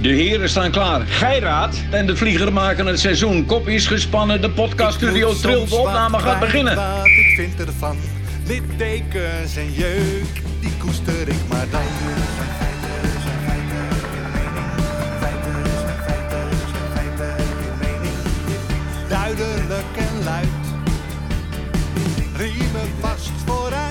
De heren staan klaar. Geiraat en de vlieger maken het seizoen. Kop is gespannen, de podcaststudio trilt. De opname gaat beginnen. Wat ik vind ervan, littekens en jeuk, die koester ik maar dan. Duidelijk en luid, riemen vast vooruit.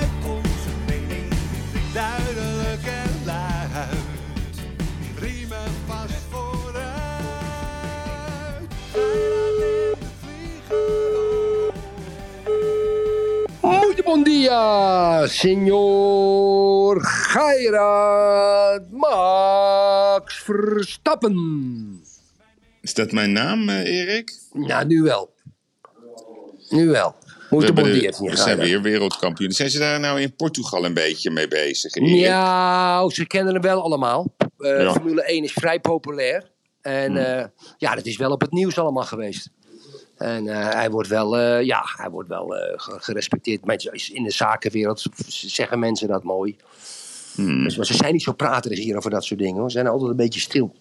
Bom dia, senhor Max Verstappen. Is dat mijn naam, eh, Erik? Nou, nu wel. Nu wel. We, bom hebben de- senhor we zijn weer wereldkampioen. Zijn ze daar nou in Portugal een beetje mee bezig, Erik? Ja, ze kennen hem wel allemaal. Eh, Ja. Formule 1 is vrij populair. En eh, ja, dat is wel op het nieuws allemaal geweest. En eh, hij wordt wel, eh, ja, hij wordt wel eh, ge- gerespecteerd. Mensen, in de zakenwereld zeggen mensen dat mooi. Dus, maar ze zijn niet zo praterig hier over dat soort dingen. Hoor. Ze zijn altijd een beetje stil.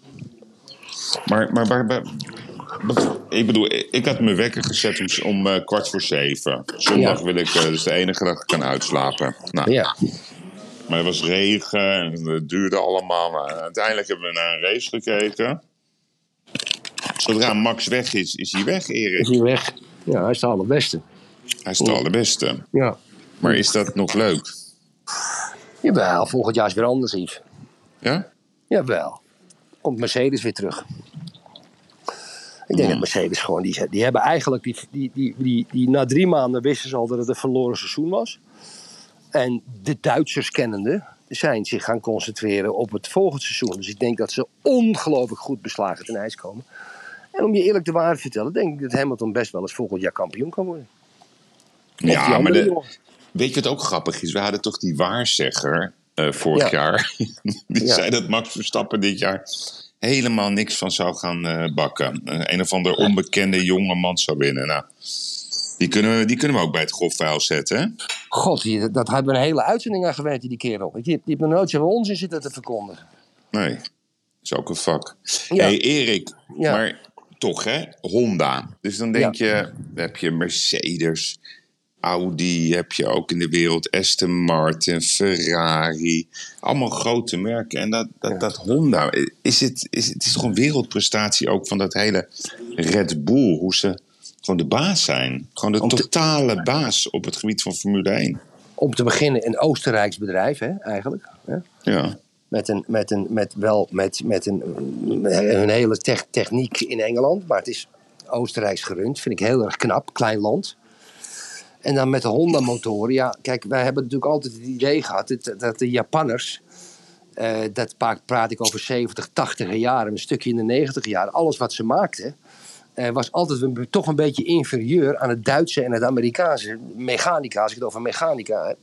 Maar, maar, maar, maar- wat- ik bedoel, ik had mijn wekker gezet om, kwart voor zeven. Zondag Ja. wil ik, is de enige dag dat ik kan uitslapen. Nou, Ja. Maar het was regen en het duurde allemaal. Maar uiteindelijk hebben we naar een race gekeken. Zodra Max weg is, is hij weg, Is Erik. hij weg? Ja, hij is de allerbeste. Hij is de allerbeste. Ja. Maar is dat nog leuk? Jawel, volgend jaar is weer anders, Yves. Ja? Jawel. Komt Mercedes weer terug. Ik denk dat Mercedes gewoon, die, die hebben eigenlijk, die, die, die, die, die, na drie maanden wisten ze al dat het een verloren seizoen was. En de Duitsers kennende zijn zich gaan concentreren op het volgende seizoen. Dus ik denk dat ze ongelooflijk goed beslagen ten ijs komen. En om je eerlijk de waarheid te vertellen, denk ik dat Hamilton best wel eens volgend jaar kampioen kan worden. Of Ja, maar de, weet je wat ook grappig is? We hadden toch die waarzegger eh, vorig Ja. jaar. Die Ja. zei dat Max Verstappen dit jaar helemaal niks van zou gaan eh, bakken. Eh, een of ander onbekende jonge man zou winnen. Nou, die kunnen, we, die kunnen we ook bij het grofvuil zetten. Hè? God, dat hebben we een hele uitzending aan gewerkt, die kerel. Die, die heeft nog nooit zoveel onzin zitten te verkondigen. Nee, is ook een vak. Ja. hey, Erik, maar toch hè, Honda. Dus dan denk je, heb je Mercedes, Audi, heb je ook in de wereld Aston Martin, Ferrari. Allemaal grote merken. En dat, dat, dat Honda, is het, is, het is toch een wereldprestatie ook van dat hele Red Bull. Hoe ze gewoon de baas zijn. Gewoon de Om te- totale baas op het gebied van Formule 1. Om te beginnen een Oostenrijks bedrijf, hè, eigenlijk. Hè? Ja. Met, een, met, een, met wel met, met een, een hele tech- techniek in Engeland. Maar het is Oostenrijks gerund. Vind ik heel erg knap. Klein land. En dan met de Honda-motoren. Ja, kijk, wij hebben natuurlijk altijd het idee gehad dat, de Japanners. eh, dat praat ik over 70, 80 jaren, een stukje in de 90 jaren. Alles wat ze maakten. eh, was altijd een, toch een beetje inferieur aan het Duitse en het Amerikaanse. Mechanica, als ik het over mechanica heb.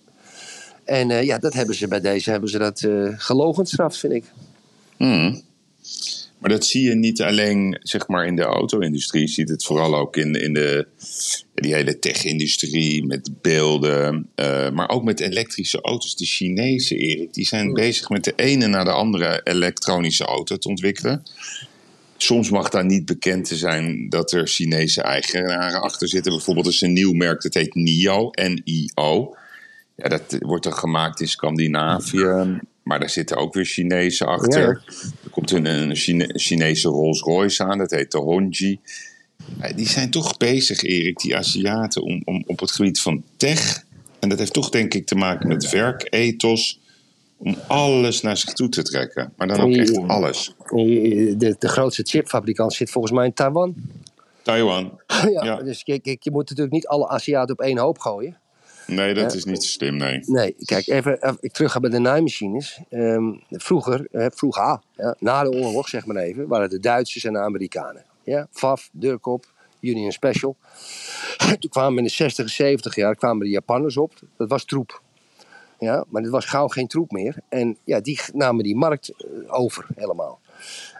En eh, ja, dat hebben ze bij deze hebben ze dat eh gelogenstraft, vind ik. Hmm. Maar dat zie je niet alleen zeg maar, in de auto-industrie. Je ziet het vooral ook in, in de, die hele tech-industrie met beelden. eh, maar ook met elektrische auto's. De Chinezen, Erik, die zijn bezig met de ene na de andere elektronische auto te ontwikkelen. Soms mag daar niet bekend te zijn dat er Chinese eigenaren achter zitten. Bijvoorbeeld is een nieuw merk, dat heet NIO, N-I-O. Ja, dat wordt dan gemaakt in Scandinavië. Maar daar zitten ook weer Chinezen achter. Er komt een, een Chine- Chinese Rolls Royce aan, dat heet de Honji. Die zijn toch bezig, Erik, die Aziaten, om, om op het gebied van tech. En dat heeft toch denk ik te maken met werkethos. Om alles naar zich toe te trekken. Maar dan ook echt alles. De, de grootste chipfabrikant zit volgens mij in Taiwan. Taiwan. ja, Ja. Dus kijk, kijk, je moet natuurlijk niet alle Aziaten op één hoop gooien. Nee, dat is niet zo slim, nee. Nee, kijk, even, even ik terug ga bij de naaimachines. Ehm, vroeger, eh, vroeger ah, ja, na de oorlog zeg maar even, waren het de Duitsers en de Amerikanen. Ja, FAF, Durkop, Union Special. Toen kwamen in de 60 en 70 jaar kwamen de Japanners op. Dat was troep. Ja, maar het was gauw geen troep meer. En ja, die namen die markt eh, over helemaal.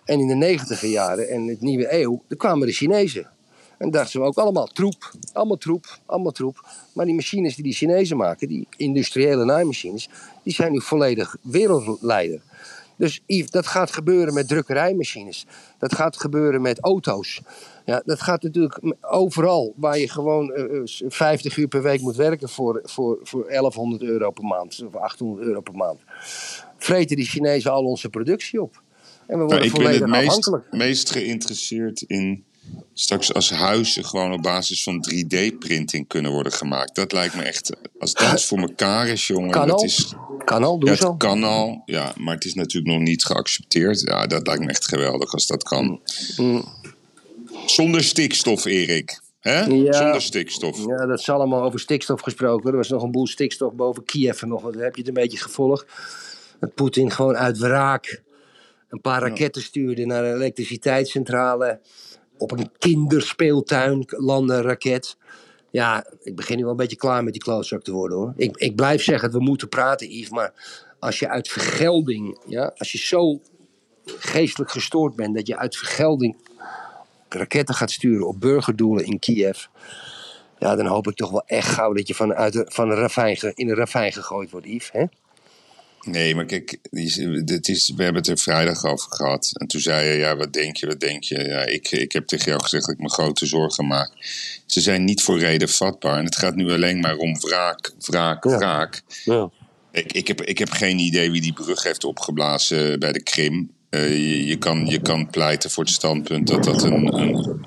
En in de negentiger jaren en het nieuwe eeuw, dan kwamen de Chinezen. En dachten we ook allemaal troep, allemaal troep, allemaal troep. Maar die machines die die Chinezen maken, die industriële naaimachines, die zijn nu volledig wereldleider. Dus Yves, dat gaat gebeuren met drukkerijmachines. Dat gaat gebeuren met auto's. Ja, dat gaat natuurlijk overal waar je gewoon eh, eh, 50 uur per week moet werken voor, voor, voor 1100 euro per maand of 800 euro per maand. Vreten die Chinezen al onze productie op. En we worden Nou, ik ben volledig het meest, afhankelijk. meest geïnteresseerd in straks als huizen gewoon op basis van 3D-printing kunnen worden gemaakt. Dat lijkt me echt, als dat voor elkaar is, jongen. Kan dat al. is, Kan al, doe ja, zo. kan al, ja, maar het is natuurlijk nog niet geaccepteerd. Ja, dat lijkt me echt geweldig als dat kan. Mm. Zonder stikstof, Erik. Hè? Ja. Zonder stikstof. Ja, dat is allemaal over stikstof gesproken. Er was nog een boel stikstof boven Kiev en nog wat. Heb je het een beetje gevolgd? Dat Poetin gewoon uit wraak een paar raketten stuurde naar een elektriciteitscentrale. Op een kinderspeeltuin landde een raket. Ja, ik begin nu wel een beetje klaar met die klootzak te worden hoor. Ik, ik blijf zeggen, we moeten praten Yves. Maar als je uit vergelding, ja, als je zo geestelijk gestoord bent dat je uit vergelding raketten gaat sturen op burgerdoelen in Kiev. Ja, dan hoop ik toch wel echt gauw dat je van, uit de, van een ravijn, in een ravijn gegooid wordt, Yves. Hè? Nee, maar kijk, dit is, we hebben het er vrijdag over gehad. En toen zei je, ja, wat denk je, wat denk je? Ja, ik, ik heb tegen jou gezegd dat ik me grote zorgen maak. Ze zijn niet voor reden vatbaar. En het gaat nu alleen maar om wraak, wraak, Ja. wraak. Ja. Ik, ik, heb, ik heb geen idee wie die brug heeft opgeblazen bij de Krim. Eh, je, je, kan, je kan pleiten voor het standpunt dat dat een, een,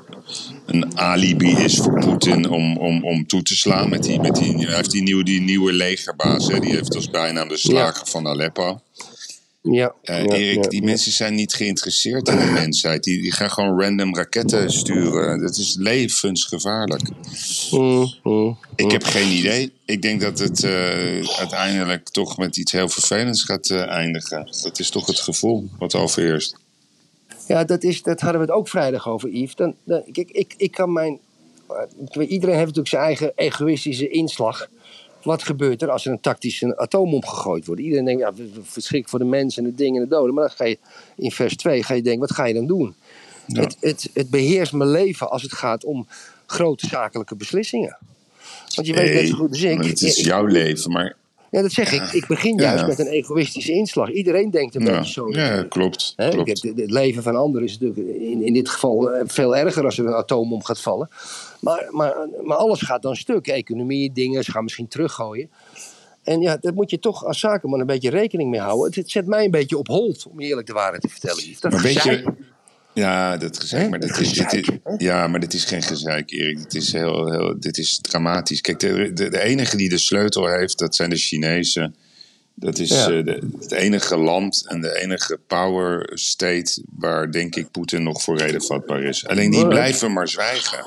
een alibi is voor Poetin om, om, om toe te slaan. Met die, met die, hij heeft die nieuwe, die nieuwe legerbaas, hè, die heeft als bijnaam de slager van Aleppo. Ja, Eh, ja, Erik, ja, die mensen zijn niet geïnteresseerd in de mensheid. Die, die gaan gewoon random raketten sturen. Dat is levensgevaarlijk. Mm, mm. Ik heb geen idee. Ik denk dat het eh, uiteindelijk toch met iets heel vervelends gaat eh, eindigen. Dat is toch het gevoel wat overheerst. Ja, dat, is, dat hadden we het ook vrijdag over, Yves. Dan, dan, kijk, ik, ik kan mijn. Iedereen heeft natuurlijk zijn eigen egoïstische inslag. Wat gebeurt er als er een tactische atoombom gegooid wordt? Iedereen denkt, ja, verschrikkelijk voor de mensen en de dingen en de doden. Maar dan ga je in vers 2 ga je denken, wat ga je dan doen? Ja. Het, het, het beheerst mijn leven als het gaat om grote zakelijke beslissingen. Want je weet net zo goed als ik. het is jouw leven, maar ja, dat zeg ik. Ik begin juist Ja. met een egoïstische inslag. Iedereen denkt een ja, beetje zo. ja klopt. Klopt. het leven van anderen is natuurlijk in, in dit geval eh, veel erger als er een atoombom gaat vallen. Maar, maar, maar alles gaat dan stuk. Economie, dingen, ze gaan misschien teruggooien. En ja, daar moet je toch als zakenman een beetje rekening mee houden. Het, het zet mij een beetje op hold, om je eerlijk de waarheid te vertellen. Dat Maar weet je, ja, dat gezeik, Hè? maar dat is, dit is, ja, maar dit is geen gezeik, Erik. Dit is, heel, heel, dit is dramatisch. Kijk, de, de, de enige die de sleutel heeft, dat zijn de Chinezen. Dat is Ja. eh, de, het enige land en de enige power state waar, denk ik, Poetin nog voor reden vatbaar is. Alleen die blijven maar zwijgen.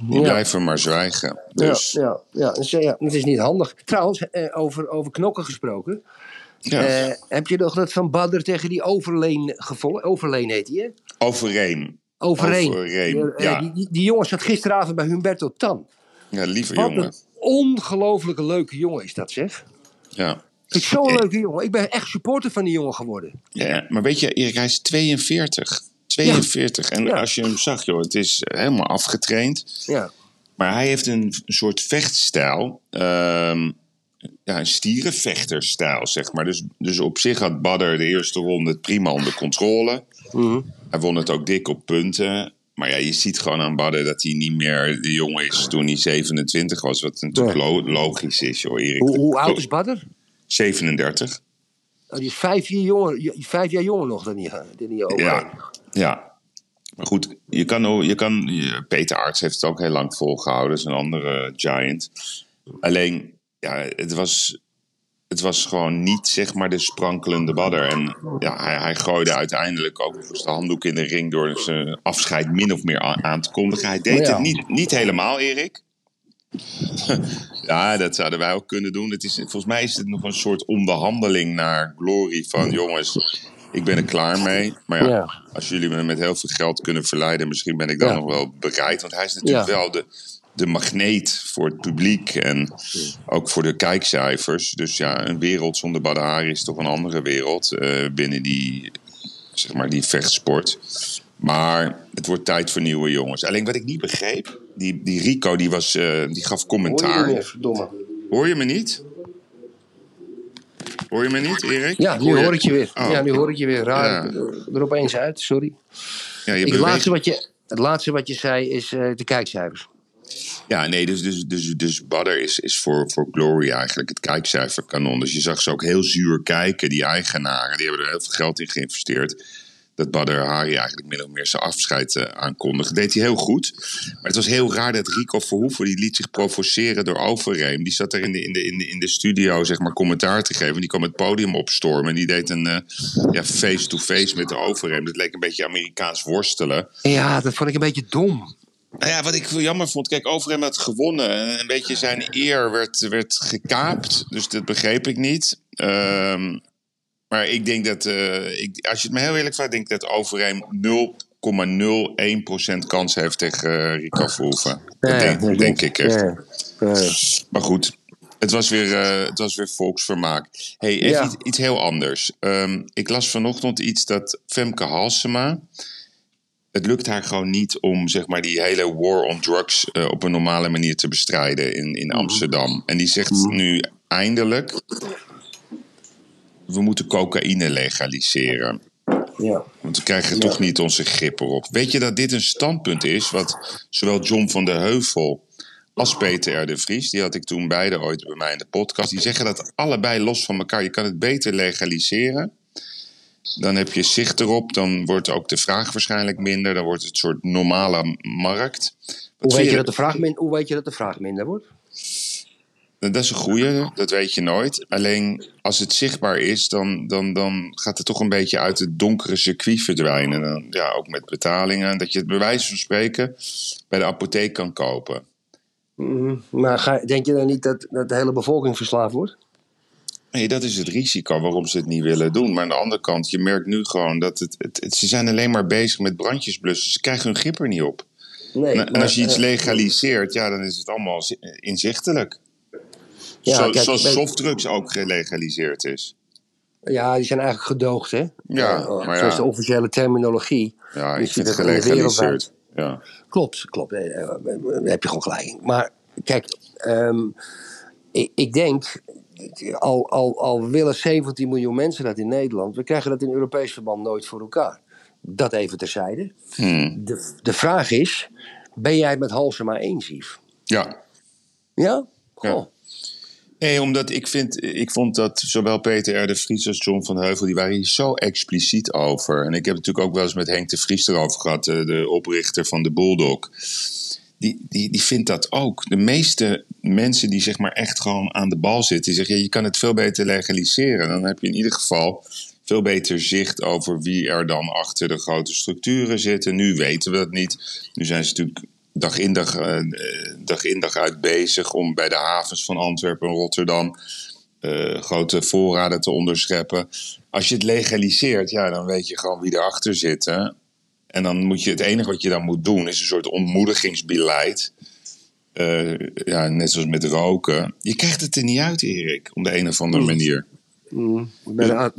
Die Ja. blijven maar zwijgen. Dus Ja, ja, ja, dus, ja, het is niet handig. Trouwens, eh, over, over knokken gesproken. Ja. Eh, heb je nog dat van Badder tegen die Overleen gevolgd? Overleen heet die, hè? Overeen. Overeen. Overeen, Eh, ja. die, die, die jongen zat gisteravond bij Humberto Tan. Ja, lieve Wat jongen. een ongelofelijke leuke jongen is dat, zeg. Ja. Ik zo'n leuke jongen. Ik ben echt supporter van die jongen geworden. Ja, maar weet je, Erik, hij is 42. 42. En Ja. als je hem zag, joh, het is helemaal afgetraind. Ja. Maar hij heeft een soort vechtstijl. ehm, ja, een stierenvechterstijl, zeg maar. Dus, dus op zich had Badder de eerste ronde het prima onder controle. Mhm. Hij won het ook dik op punten. Maar ja, je ziet gewoon aan Badder dat hij niet meer de jongen is toen hij 27 was. Wat natuurlijk logisch is, joh, Erik. Hoe, hoe oud is Badder? 37. Oh, die is vijf jaar jonger, vijf jaar jonger nog dan die, dan die. Ja, ja. Maar goed, je kan, je kan, Peter Arts heeft het ook heel lang volgehouden. Dat is een andere giant. Alleen, ja, het was, het was gewoon niet zeg maar de sprankelende badder. En ja, hij, hij gooide uiteindelijk ook nog eens de handdoek in de ring... door zijn afscheid min of meer aan, te kondigen. Hij deed Ja. het niet, niet helemaal, Erik. ja, dat zouden wij ook kunnen doen. Het is, volgens mij is het nog een soort onderhandeling naar glory van... jongens, ik ben er klaar mee. Maar ja, Ja. als jullie me met heel veel geld kunnen verleiden... misschien ben ik dan Ja. nog wel bereid. Want hij is natuurlijk Ja. wel de, de magneet voor het publiek... en ook voor de kijkcijfers. Dus ja, een wereld zonder Badr Hari is toch een andere wereld... eh, binnen die, zeg maar, die vechtsport. Maar het wordt tijd voor nieuwe jongens. Alleen wat ik niet begreep... die, die Rico die was, eh, die gaf Hoor je commentaar... hem weer, verdomme. Hoor je me niet? Hoor je me niet, Erik? Ja, nu je- hoor ik je weer. Oh. Ja, nu hoor ik je weer. Raar, Ja. er opeens uit, sorry. Ja, je Ik, het, laatste wat je, het laatste wat je zei is eh, de kijkcijfers. Ja, nee, dus, dus, dus, dus Badder is, is voor, voor Glory eigenlijk het kijkcijferkanon. Dus je zag ze ook heel zuur kijken, die eigenaren. Die hebben er heel veel geld in geïnvesteerd. Dat Badr Hari eigenlijk min of meer zijn afscheid eh, aankondigde. deed hij heel goed. Maar het was heel raar dat Rico Verhoeven, die liet zich provoceren door Overeem. Die zat er in de, in de, in de, in de studio, zeg maar, commentaar te geven. Die kwam het podium opstormen. En die deed een eh, face-to-face met de Overeem. Dat leek een beetje Amerikaans worstelen. Ja, dat vond ik een beetje dom. Nou ja, wat ik jammer vond, kijk, Overhem had gewonnen. En Een beetje zijn eer werd, werd gekaapt. Dus dat begreep ik niet. Ehm, maar ik denk dat, eh, ik, als je het me heel eerlijk vraagt, denk ik dat Overhem 0,01% kans heeft tegen eh, Rico Verhoeven. Dat Ja, denk, denk ik echt. Maar goed, het was weer, eh, het was weer volksvermaak. hey, even iets, iets heel anders. Ehm, ik las vanochtend iets dat Femke Halsema... Het lukt haar gewoon niet om zeg maar, die hele war on drugs eh, op een normale manier te bestrijden in, in Amsterdam. En die zegt nu eindelijk... We moeten cocaïne legaliseren. ja. Want we krijgen toch niet onze grip erop. Weet je dat dit een standpunt is wat zowel John van der Heuvel als Peter R. de Vries, die had ik toen beide ooit bij mij in de podcast, die zeggen dat allebei los van elkaar. Je kan het beter legaliseren. Dan heb je zicht erop, dan wordt ook de vraag waarschijnlijk minder. Dan wordt het een soort normale markt. Wat Hoe, weet je dat de vraag min, hoe weet je dat de vraag minder wordt? Dat is een goeie, dat weet je nooit. Alleen als het zichtbaar is, dan, dan, dan gaat het toch een beetje uit het donkere circuit verdwijnen. Dan, ja, ook met betalingen. Dat je het bij wijze van spreken bij de apotheek kan kopen. Mhm. Maar ga, denk je dan niet dat, dat de hele bevolking verslaafd wordt? Nee, dat is het risico waarom ze het niet willen doen. Maar aan de andere kant, je merkt nu gewoon dat het, het, het- ze zijn alleen maar bezig met brandjes blussen. Ze krijgen hun grip er niet op. Nee. En, en als je iets eh, legaliseert, ja, dan is het allemaal zi- inzichtelijk. Ja, Zo- kijk, zoals softdrugs ook gelegaliseerd is. Ja, die zijn eigenlijk gedoogd, hè? Ja, Eh, maar Zo is ja. de officiële terminologie. Ja, ik vind het gelegaliseerd. Ja. Klopt, klopt. Eh, Daar heb je gewoon gelijk. Maar kijk, ehm, ik, ik denk, al, al, al willen 17 miljoen mensen dat in Nederland, we krijgen dat in Europees verband nooit voor elkaar. Dat even terzijde. Hmm. De, de vraag is, ben jij het met Halsema eens, Yves? Ja. Ja? Ja. Goh. Nee, omdat ik, vind, ik vond dat zowel Peter R. de Vries als John van Heuvel... die waren hier zo expliciet over. En ik heb het natuurlijk ook wel eens met Henk de Vries erover gehad... eh, de oprichter van de Bulldog. Die, die, die vindt dat ook. De meeste mensen die zeg maar echt gewoon aan de bal zitten... die zeggen, je kan het veel beter legaliseren. Dan heb je in ieder geval veel beter zicht over wie er dan achter de grote structuren zitten. Nu weten we dat niet. Nu zijn ze natuurlijk dag in dag, eh, dag, in dag uit bezig om bij de havens van Antwerpen en Rotterdam eh, grote voorraden te onderscheppen. Als je het legaliseert, ja, dan weet je gewoon wie erachter zit. Hè? En dan moet je het enige wat je dan moet doen is een soort ontmoedigingsbeleid. Eh, ja, net zoals met roken. Je krijgt het er niet uit, Erik, op de een of andere manier. Mm, bij, de,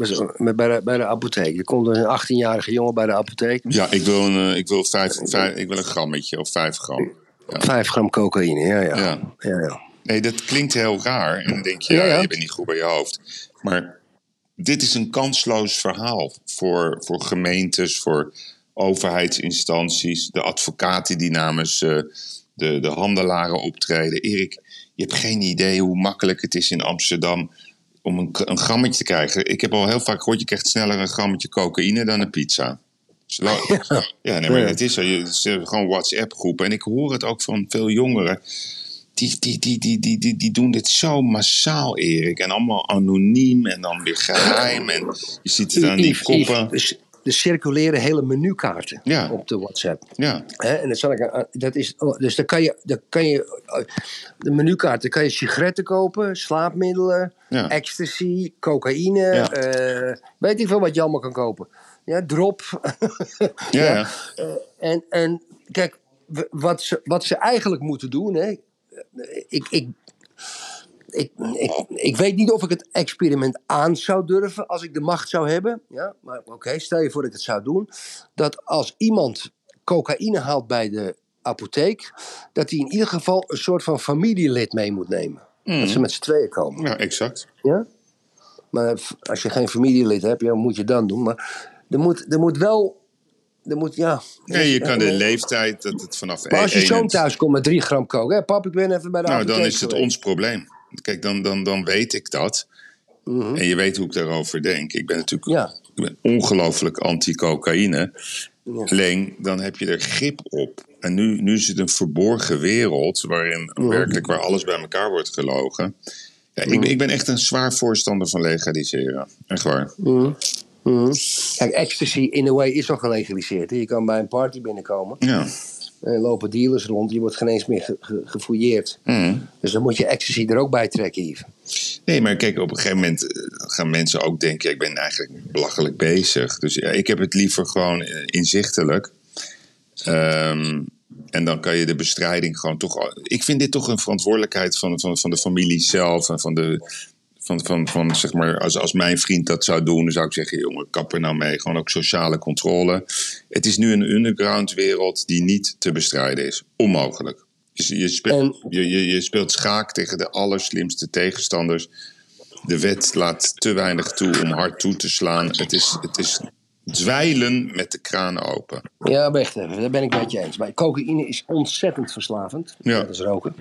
bij, de, bij de apotheek. Er komt een 18-jarige jongen bij de apotheek. Ja, ik wil een, eh, ik wil vijf, vijf, ik wil een grammetje of vijf gram. 5 gram cocaïne, ja, ja. Ja. ja, ja. Nee, dat klinkt heel raar. En dan denk je, Ja, ja, ja. je bent niet goed bij je hoofd. Maar dit is een kansloos verhaal voor, voor gemeentes, voor overheidsinstanties, de advocaten die namens eh, de, de handelaren optreden. Erik, je hebt geen idee hoe makkelijk het is in Amsterdam om een, een grammetje te krijgen. Ik heb al heel vaak gehoord, je krijgt sneller een grammetje cocaïne dan een pizza. Zo- Ja, nee, maar Ja. het is het zijn gewoon WhatsApp-groepen. En ik hoor het ook van veel jongeren. Die, die, die, die, die, die, die doen dit zo massaal, Erik. En allemaal anoniem en dan weer geheim. En je ziet het aan die koppen. Er circuleren hele menukaarten Ja. op de WhatsApp. Ja, en dat zal ik, aan- dat is, oh, dus dan kan je, dan kan je, eh, de menukaart, dan kan je sigaretten kopen, slaapmiddelen, Ja. ecstasy, cocaïne, Ja. eh, weet ik veel wat je allemaal kan kopen. Ja, drop. ja, ja. En, en kijk, wat ze, wat ze eigenlijk moeten doen, hè, ik, ik, ik, ik, ik weet niet of ik het experiment aan zou durven als ik de macht zou hebben. Ja, maar oké, stel je voor dat ik het zou doen. Dat als iemand cocaïne haalt bij de apotheek, dat hij in ieder geval een soort van familielid mee moet nemen. Dat ze met z'n tweeën komen. ja exact. Ja? Maar als je geen familielid hebt, ja, wat moet je dan doen? Maar er moet, er moet wel. Er moet, ja. Nee, je kan de leeftijd dat het vanaf Maar als je één- zoon thuis komt met drie gram kook, hè, pap, ik ben even bij de Nou, dan is het ons probleem. Kijk, dan, dan, dan weet ik dat. En je weet hoe ik daarover denk. Ik ben natuurlijk Mhm. Ja. ik ben ongelooflijk anti-cocaïne. Alleen, dan heb je er grip op. En nu, nu is het een verborgen wereld... waarin werkelijk waar alles bij elkaar wordt gelogen. Ja, ik, ben- ik ben echt een zwaar voorstander van legaliseren. Echt waar. Mhm. Kijk, ecstasy in a way is al gelegaliseerd. Je kan bij een party binnenkomen. Ja. Er lopen dealers rond. Je wordt geen eens meer ge- ge- gefouilleerd. Mhm. Dus dan moet je ecstasy er ook bij trekken, Yves. Nee, maar kijk, op een gegeven moment eh, gaan mensen ook denken: ja, ik ben eigenlijk belachelijk bezig. Dus ja, ik heb het liever gewoon eh, inzichtelijk. Ehm, en dan kan je de bestrijding gewoon toch. Ik vind dit toch een verantwoordelijkheid van, van, van de familie zelf en van de. Van, van, van zeg maar, als, als mijn vriend dat zou doen, dan zou ik zeggen: jongen, kap er nou mee. Gewoon ook sociale controle. Het is nu een underground wereld die niet te bestrijden is. Onmogelijk. Je, je, speelt, je, je, je speelt schaak tegen de allerslimste tegenstanders. De wet laat te weinig toe om hard toe te slaan. Het is, het is dweilen met de kraan open. Ja, even. Daar ben ik met je eens. Maar cocaïne is ontzettend verslavend. Ja. Dat is roken.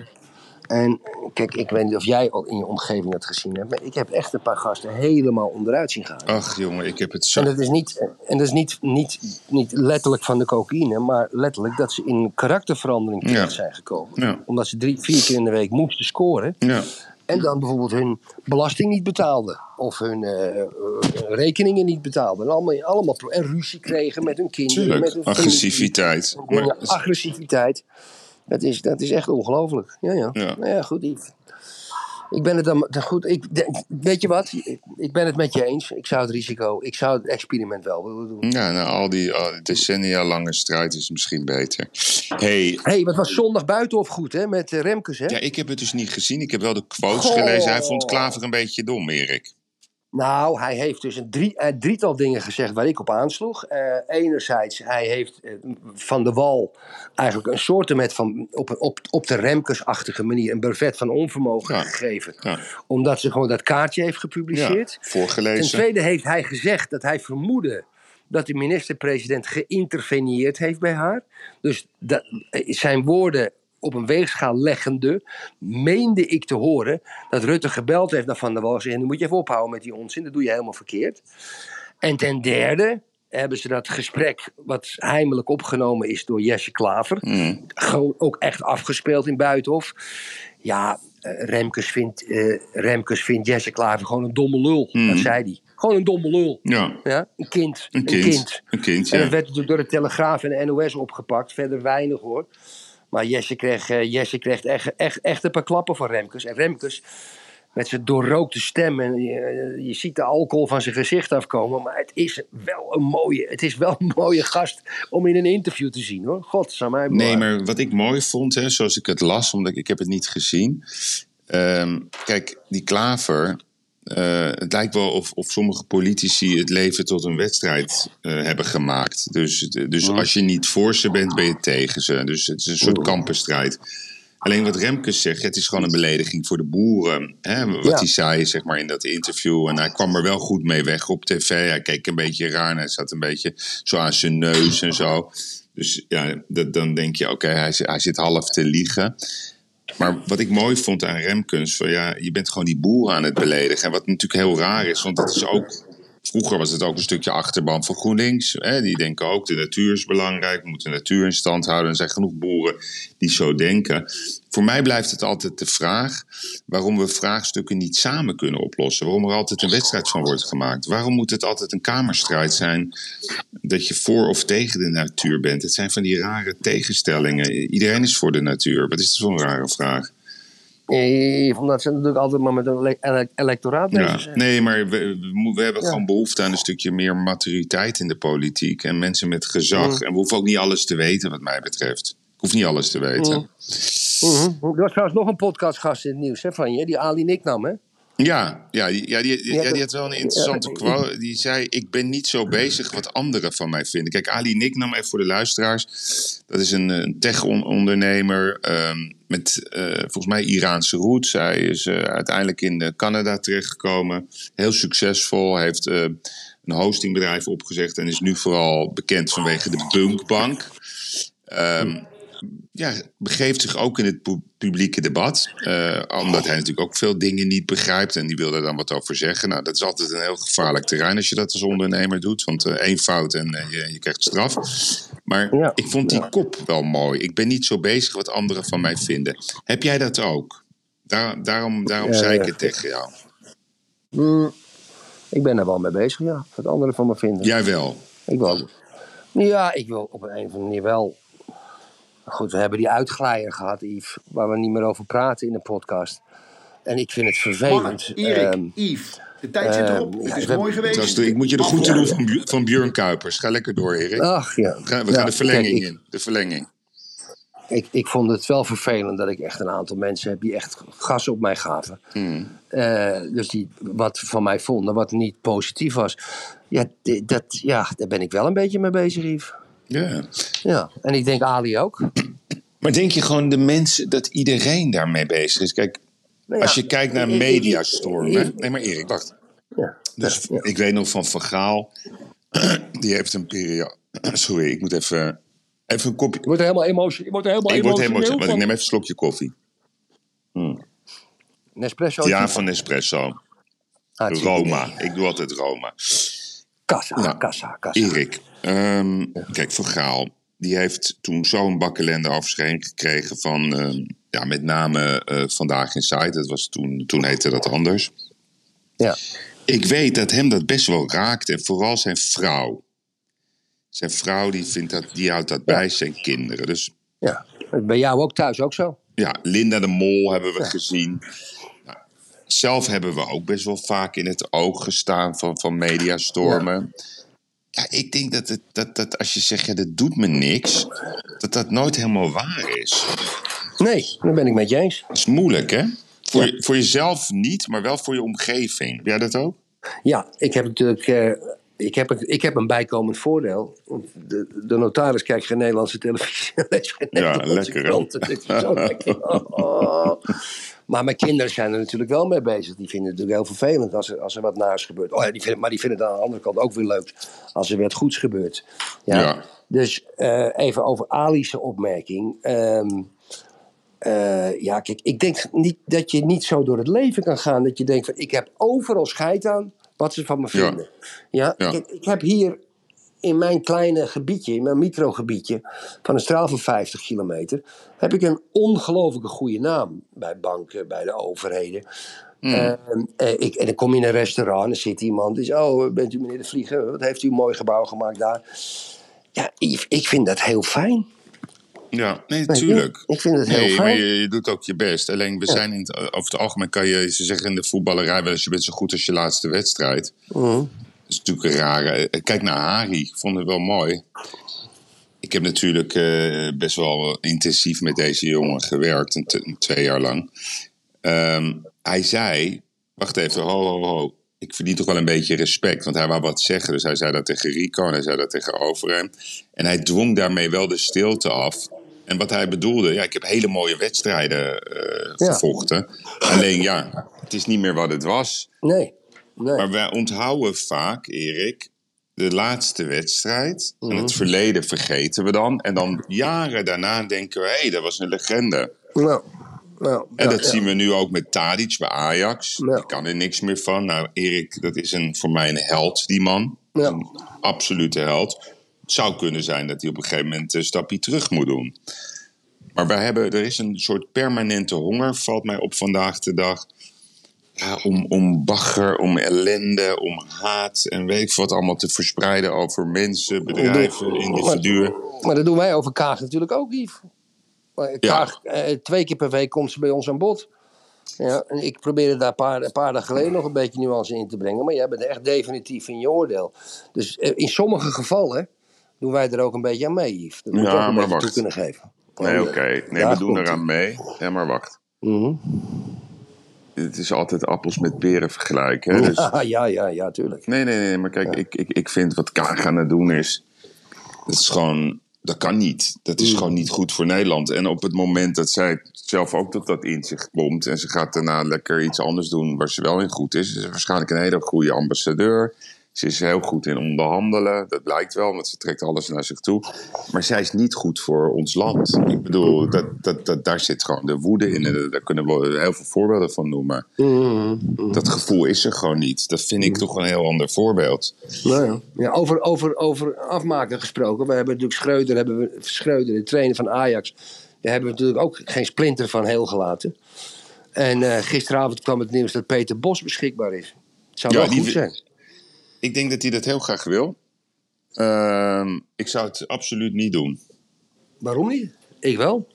En kijk, ik weet niet of jij ook in je omgeving dat gezien hebt. Maar ik heb echt een paar gasten helemaal onderuit zien gaan. Ach jongen, ik heb het zo. En dat is, niet, en dat is niet, niet, niet letterlijk van de cocaïne, maar letterlijk dat ze in karakterverandering terecht Ja. zijn gekomen. Ja. Omdat ze drie, vier keer in de week moesten scoren. Ja. En dan bijvoorbeeld hun belasting niet betaalden. Of hun eh, rekeningen niet betaalden. En, allemaal, allemaal, en ruzie kregen met hun kinderen. Met hun agressiviteit. agressiviteit. Dat is, dat is echt ongelooflijk. Ja, ja. Ja. Nou ja, goed. Ik ben het dan dan goed. Ik, weet je wat? Ik, ik ben het met je eens. Ik zou het risico, ik zou het experiment wel willen doen. ja, na al die al decennia lange strijd is misschien beter. hey, Hé, hey, wat was zondag buitenhof goed, hè? Met eh, Remkes, hè? ja, ik heb het dus niet gezien. Ik heb wel de quotes Goh. gelezen. Hij vond Klaver een beetje dom, Erik. Nou, hij heeft dus een, drie, een drietal dingen gezegd waar ik op aansloeg. Eh, enerzijds, hij heeft eh, Van de Wal eigenlijk een soortement van op, op, op de Remkes-achtige manier een brevet van onvermogen Ja. gegeven. Ja. Omdat ze gewoon dat kaartje heeft Ja, gepubliceerd. Ten voorgelezen. tweede heeft hij gezegd dat hij vermoedde dat de minister-president geïnterveneerd heeft bij haar. Dus dat, eh, zijn woorden op een weegschaal leggende, meende ik te horen dat Rutte gebeld heeft naar Van der Wal en "Nu moet je even ophouden met die onzin, dat doe je helemaal verkeerd. En ten derde hebben ze dat gesprek, wat heimelijk opgenomen is door Jesse Klaver, Mm. gewoon ook echt afgespeeld in Buitenhof. Ja, eh, Remkes, vindt, eh, Remkes vindt Jesse Klaver gewoon een domme lul. Dat zei hij. Gewoon een domme lul. Ja, Ja, een kind. een kind. Een kind, En dat ja. werd door de Telegraaf en de NOS opgepakt. Verder weinig hoor. Maar Jesse kreeg, eh, Jesse kreeg echt, echt, echt een paar klappen van Remkes. En Remkes, met zijn doorrookte stem. En je, je ziet de alcohol van zijn gezicht afkomen. Maar het is wel een mooie, het is wel een mooie gast om in een interview te zien hoor. God, zou mij Nee, maar wat ik mooi vond, hè, zoals ik het las, omdat ik, ik heb het niet gezien. Ehm, kijk, die klaver. Eh, het lijkt wel of, of sommige politici het leven tot een wedstrijd eh, hebben gemaakt. Dus, dus als je niet voor ze bent, ben je tegen ze. Dus het is een soort kampenstrijd. Alleen wat Remkes zegt, het is gewoon een belediging voor de boeren. Hè? Wat Ja. hij zei zeg maar, in dat interview. En hij kwam er wel goed mee weg op tv. Hij keek een beetje raar en hij zat een beetje zo aan zijn neus en zo. Dus ja, dat, dan denk je, oké, hij, hij zit half te liegen. Maar wat ik mooi vond aan Remkens, van ja, je bent gewoon die boeren aan het beledigen. En wat natuurlijk heel raar is, want dat is ook. Vroeger was het ook een stukje achterban van GroenLinks. Hè? Die denken ook, de natuur is belangrijk, we moeten de natuur in stand houden. Er zijn genoeg boeren die zo denken. Voor mij blijft het altijd de vraag waarom we vraagstukken niet samen kunnen oplossen. Waarom er altijd een wedstrijd van wordt gemaakt. Waarom moet het altijd een kamerstrijd zijn dat je voor of tegen de natuur bent? Het zijn van die rare tegenstellingen. Iedereen is voor de natuur. Wat is dat voor een rare vraag? Eh, Omdat ze natuurlijk altijd maar met een ele- ele- electoraat bezig Ja, zijn. nee, maar we, we, hebben Ja. gewoon behoefte aan een stukje meer maturiteit in de politiek. En mensen met gezag. Mm. En we hoeven ook niet alles te weten, wat mij betreft. Ik hoef niet alles te weten. Mhm. Er was trouwens nog een podcastgast in het nieuws hè, van je, die Ali Niknam, hè? Ja, ja, die, ja, die, die- Ja, die had wel een interessante quote. Die zei, ik ben niet zo bezig wat anderen van mij vinden. Kijk, Ali Nicknam, even voor de luisteraars. Dat is een, een tech-ondernemer ehm, met eh, volgens mij Iraanse roots. Hij is eh, uiteindelijk in eh, Canada terechtgekomen. Heel succesvol. Hij heeft een hostingbedrijf opgezet en is nu vooral bekend vanwege de Bunkbank. Ehm ja, begeeft zich ook in het pu- publieke debat. eh, omdat hij natuurlijk ook veel dingen niet begrijpt. En die wil er dan wat over zeggen. Nou, dat is altijd een heel gevaarlijk terrein als je dat als ondernemer doet. Want eh, één fout en eh, je, je krijgt straf. Maar Ja, ik vond die kop wel mooi. Ik ben niet zo bezig wat anderen van mij vinden. Heb jij dat ook? Daar, daarom daarom Ja, zei ik het tegen jou. Mm, ik ben er wel mee bezig, ja. Wat anderen van me vinden. Jij wel. Ik wil, ja, ik wil op een, een of andere manier wel. Goed, we hebben die uitglijer gehad, Yves, waar we niet meer over praten in de podcast. En ik vind het vervelend. Erik, ehm, Yves, de tijd zit erop. ehm, het ja, is mooi geweest. Dat is de- ik moet je de groeten doen van, Bu- van Björn Kuipers. Ga lekker door, Erik. ach ja. We gaan, we Ja, gaan de verlenging kijk, ik, in. De verlenging. Ik, ik vond het wel vervelend dat ik echt een aantal mensen heb die echt gas op mij gaven. Hmm. Eh, dus die wat van mij vonden, wat niet positief was. Ja, dat, ja, daar ben ik wel een beetje mee bezig, Yves. Ja. Ja, en ik denk Ali ook. Maar denk je gewoon de mensen dat iedereen daarmee bezig is? Kijk, Nou ja, als je kijkt naar ik- ik- ik- mediastormen. ik- Nee, maar Erik, wacht. Ja, Dus ja. ik weet nog van Van Gaal. Die heeft een periode. Sorry, ik moet even. Even een kopje. Je wordt er helemaal emotie, je wordt er helemaal Ik word emotioneel ik neem even een slokje koffie. Nespresso. Ja, van Nespresso. Hartstikke Roma. Ik doe altijd Roma. Kassa, Ja. kassa, kassa. Erik, ehm, kijk, Van Gaal. Die heeft toen zo'n bakkelende af zich heen gekregen van. ehm, ja, met name eh, Vandaag in Site. Dat was toen, toen heette dat anders. Ja. Ik weet dat hem dat best wel raakt. En vooral zijn vrouw. Zijn vrouw die, vindt dat, die houdt dat bij zijn kinderen. Dus ja. Bij jou ook thuis ook zo? ja, Linda de Mol hebben we gezien. Nou, zelf hebben we ook best wel vaak in het oog gestaan van, van mediastormen. Ja. Ik denk dat, het, dat, dat als je zegt, ja, dat doet me niks, dat dat nooit helemaal waar is. Nee, dat ben ik met je eens. Dat is moeilijk, hè? Voor, je, voor jezelf niet, maar wel voor je omgeving. Heb jij dat ook? Ja, ik heb natuurlijk. eh, ik, heb, een- ik heb een bijkomend voordeel. De, de notaris kijkt geen Nederlandse televisie. en leest geen Ja, Nederlandse lekker, hè? kranten. Dit is zo lekker. Oh. Maar mijn kinderen zijn er natuurlijk wel mee bezig. Die vinden het natuurlijk heel vervelend als er, als er wat naars gebeurt. Oh ja, die vinden, maar die vinden het aan de andere kant ook weer leuk als er wat goeds gebeurt. Ja. Ja. Dus eh, even over Ali's opmerking. Ehm, eh, ja, kijk, ik denk niet dat je niet zo door het leven kan gaan. Dat je denkt van, ik heb overal scheid aan wat ze van me vinden. Ja, ik heb hier in mijn kleine gebiedje, in mijn microgebiedje, van een straal van 50 kilometer, heb ik een ongelooflijke goede naam bij banken, bij de overheden. Ehm, eh, ik, en dan kom je in een restaurant en er zit iemand die zegt, oh, bent u meneer de Vlieger, wat heeft u een mooi gebouw gemaakt daar? Ja, Yves, ik vind dat heel fijn. Ja, nee, tuurlijk. ik vind het heel nee, maar fijn. je, je doet ook je best. Alleen we zijn in het, over het algemeen kan je, ze zeggen in de voetballerij wel eens, je bent zo goed als je laatste wedstrijd. Mhm. Dat is natuurlijk een rare. eh, Kijk naar Harry, ik vond het wel mooi. Ik heb natuurlijk eh, best wel intensief met deze jongen gewerkt, een twee jaar lang. Ehm, hij zei, wacht even, ho, ho, ho. Ik verdien toch wel een beetje respect, want hij wou wat zeggen. Dus hij zei dat tegen Rico en hij zei dat tegen Overheem. En hij dwong daarmee wel de stilte af. En wat hij bedoelde, ja, ik heb hele mooie wedstrijden Ja. gevochten. Alleen ja, het is niet meer wat het was. Nee, nee. Maar wij onthouden vaak, Erik, de laatste wedstrijd. En Mhm. het verleden vergeten we dan. En dan jaren daarna denken we, hé, hey, dat was een legende. Nou, nou, En ja, dat ja. zien we nu ook met Tadic bij Ajax. Ja. Ik kan er niks meer van. Nou, Erik, dat is een, voor mij een held, die man. Een absolute held. Het zou kunnen zijn dat hij op een gegeven moment een stapje terug moet doen. Maar wij hebben, er is een soort permanente honger, valt mij op vandaag de dag. Ja, om, om bagger, om ellende, om haat en weet ik wat allemaal te verspreiden over mensen, bedrijven, individuen. Maar dat doen wij over Kaag natuurlijk ook, Yves. Maar Kaag, eh, twee keer per week komt ze bij ons aan bod. Ja, en ik probeerde daar een paar, een paar dagen geleden nog een beetje nuance in te brengen. Maar jij bent echt definitief in je oordeel. Dus eh, in sommige gevallen doen wij er ook een beetje aan mee, Yves. Dat moet je Ja, ook een maar beetje toe kunnen geven. Nee, oké. Nee, daar we doen eraan mee. Ja, maar wacht. Mhm. Het is altijd appels met peren vergelijken. Hè? Dus, Ja, ja, ja, ja, tuurlijk. nee, nee, nee, maar kijk, ik, ik, ik vind wat Kaag aan het doen is. Dat is gewoon. Dat kan niet. Dat is gewoon niet goed voor Nederland. En op het moment dat zij zelf ook tot dat inzicht komt. en ze gaat daarna lekker iets anders doen waar ze wel in goed is. is ze waarschijnlijk een hele goede ambassadeur. Ze is heel goed in onderhandelen. Dat blijkt wel, want ze trekt alles naar zich toe. Maar zij is niet goed voor ons land. Ik bedoel, dat, dat, dat, daar zit gewoon de woede in. Daar kunnen we heel veel voorbeelden van noemen. Dat gevoel is er gewoon niet. Dat vind ik toch een heel ander voorbeeld. Nou ja. Ja, over, over, over afmaken gesproken. We hebben natuurlijk Schreuder, hebben we, Schreuder, de trainer van Ajax. Daar hebben we natuurlijk ook geen splinter van heel gelaten. En eh, gisteravond kwam het nieuws dat Peter Bos beschikbaar is. Het zou Ja, wel goed zijn. Ik denk dat hij dat heel graag wil. Ehm, ik zou het absoluut niet doen. Waarom niet? Ik wel.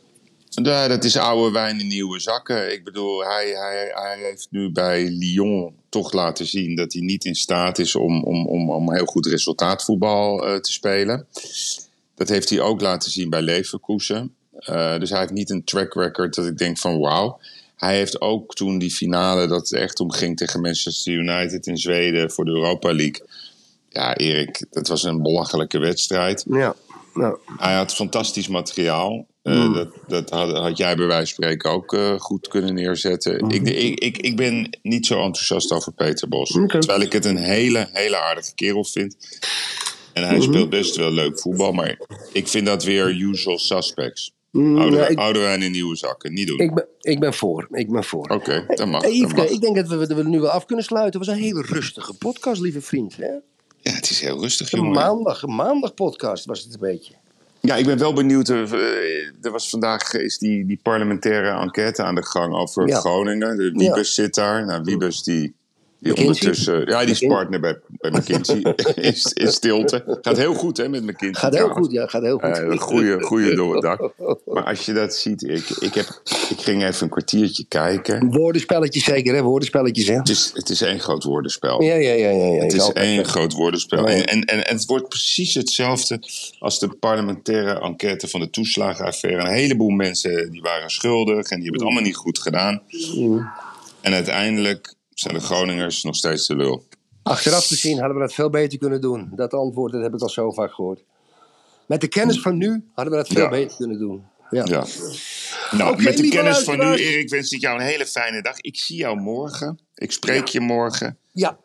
Ja, dat is oude wijn in nieuwe zakken. Ik bedoel, hij, hij, hij heeft nu bij Lyon toch laten zien dat hij niet in staat is om, om, om, om heel goed resultaatvoetbal eh, te spelen. Dat heeft hij ook laten zien bij Leverkusen. Eh, dus hij heeft niet een track record dat ik denk van wauw. Hij heeft ook toen die finale dat het echt om ging tegen Manchester United in Zweden voor de Europa League. Ja, Erik, dat was een belachelijke wedstrijd. Ja. Hij had fantastisch materiaal. Eh, Mm. dat dat had, had jij bij wijze van spreken ook eh, goed kunnen neerzetten. Mm. Ik, ik, ik, ik ben niet zo enthousiast over Peter Bos. Terwijl ik het een hele, hele aardige kerel vind. En hij speelt best wel leuk voetbal. Maar ik vind dat weer usual suspects. Mm, Oude, ja, ik- oude wijn in nieuwe zakken. Niet doen. ik ben, ik ben voor. Ik ben voor. Oké, dat mag. Hey, dat mag. ik denk dat we, dat we nu wel af kunnen sluiten. Het was een hele rustige podcast, lieve vriend. Hè? Ja, het is heel rustig, Een jongen. maandag, een maandag podcast was het een beetje. Ja, ik ben wel benieuwd. eh, eh, er was vandaag is die, die parlementaire enquête aan de gang over Ja. Groningen. De Wiebes zit daar. Nou, Wiebes die, die McKinsey? ondertussen... Ja, die is partner bij, bij McKinsey. is, in stilte. Gaat heel goed hè, met McKinsey Gaat heel goed, ja, gaat heel goed. Goede, goede door het dak. Maar als je dat ziet, ik, ik, heb, ik ging even een kwartiertje kijken. Woordenspelletjes zeker, hè? Woordenspelletjes, hè? Het is, het is één groot woordenspel. Ja, ja, ja. ja, ja. Het is één groot woordenspel. En, en, en, en het wordt precies hetzelfde als de parlementaire enquête van de toeslagenaffaire. Een heleboel mensen die waren schuldig en die hebben het allemaal niet goed gedaan. En uiteindelijk zijn de Groningers nog steeds de lul. Achteraf gezien hadden we dat veel beter kunnen doen. Dat antwoord dat heb ik al zo vaak gehoord. Met de kennis van nu hadden we dat veel Ja. beter kunnen doen. Ja. Ja. Nou, met de kennis van nu. Erik, wens ik jou een hele fijne dag. Ik zie jou morgen. Ik spreek je morgen. ja.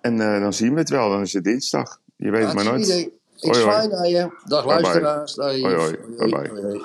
En eh, dan zien we het wel. Dan is het dinsdag. Je weet het maar nooit. Idee. Ik zwaai naar je. Dag luisteraars. Dag, Hoi, hoi. Bye, bye. hoi, hoi.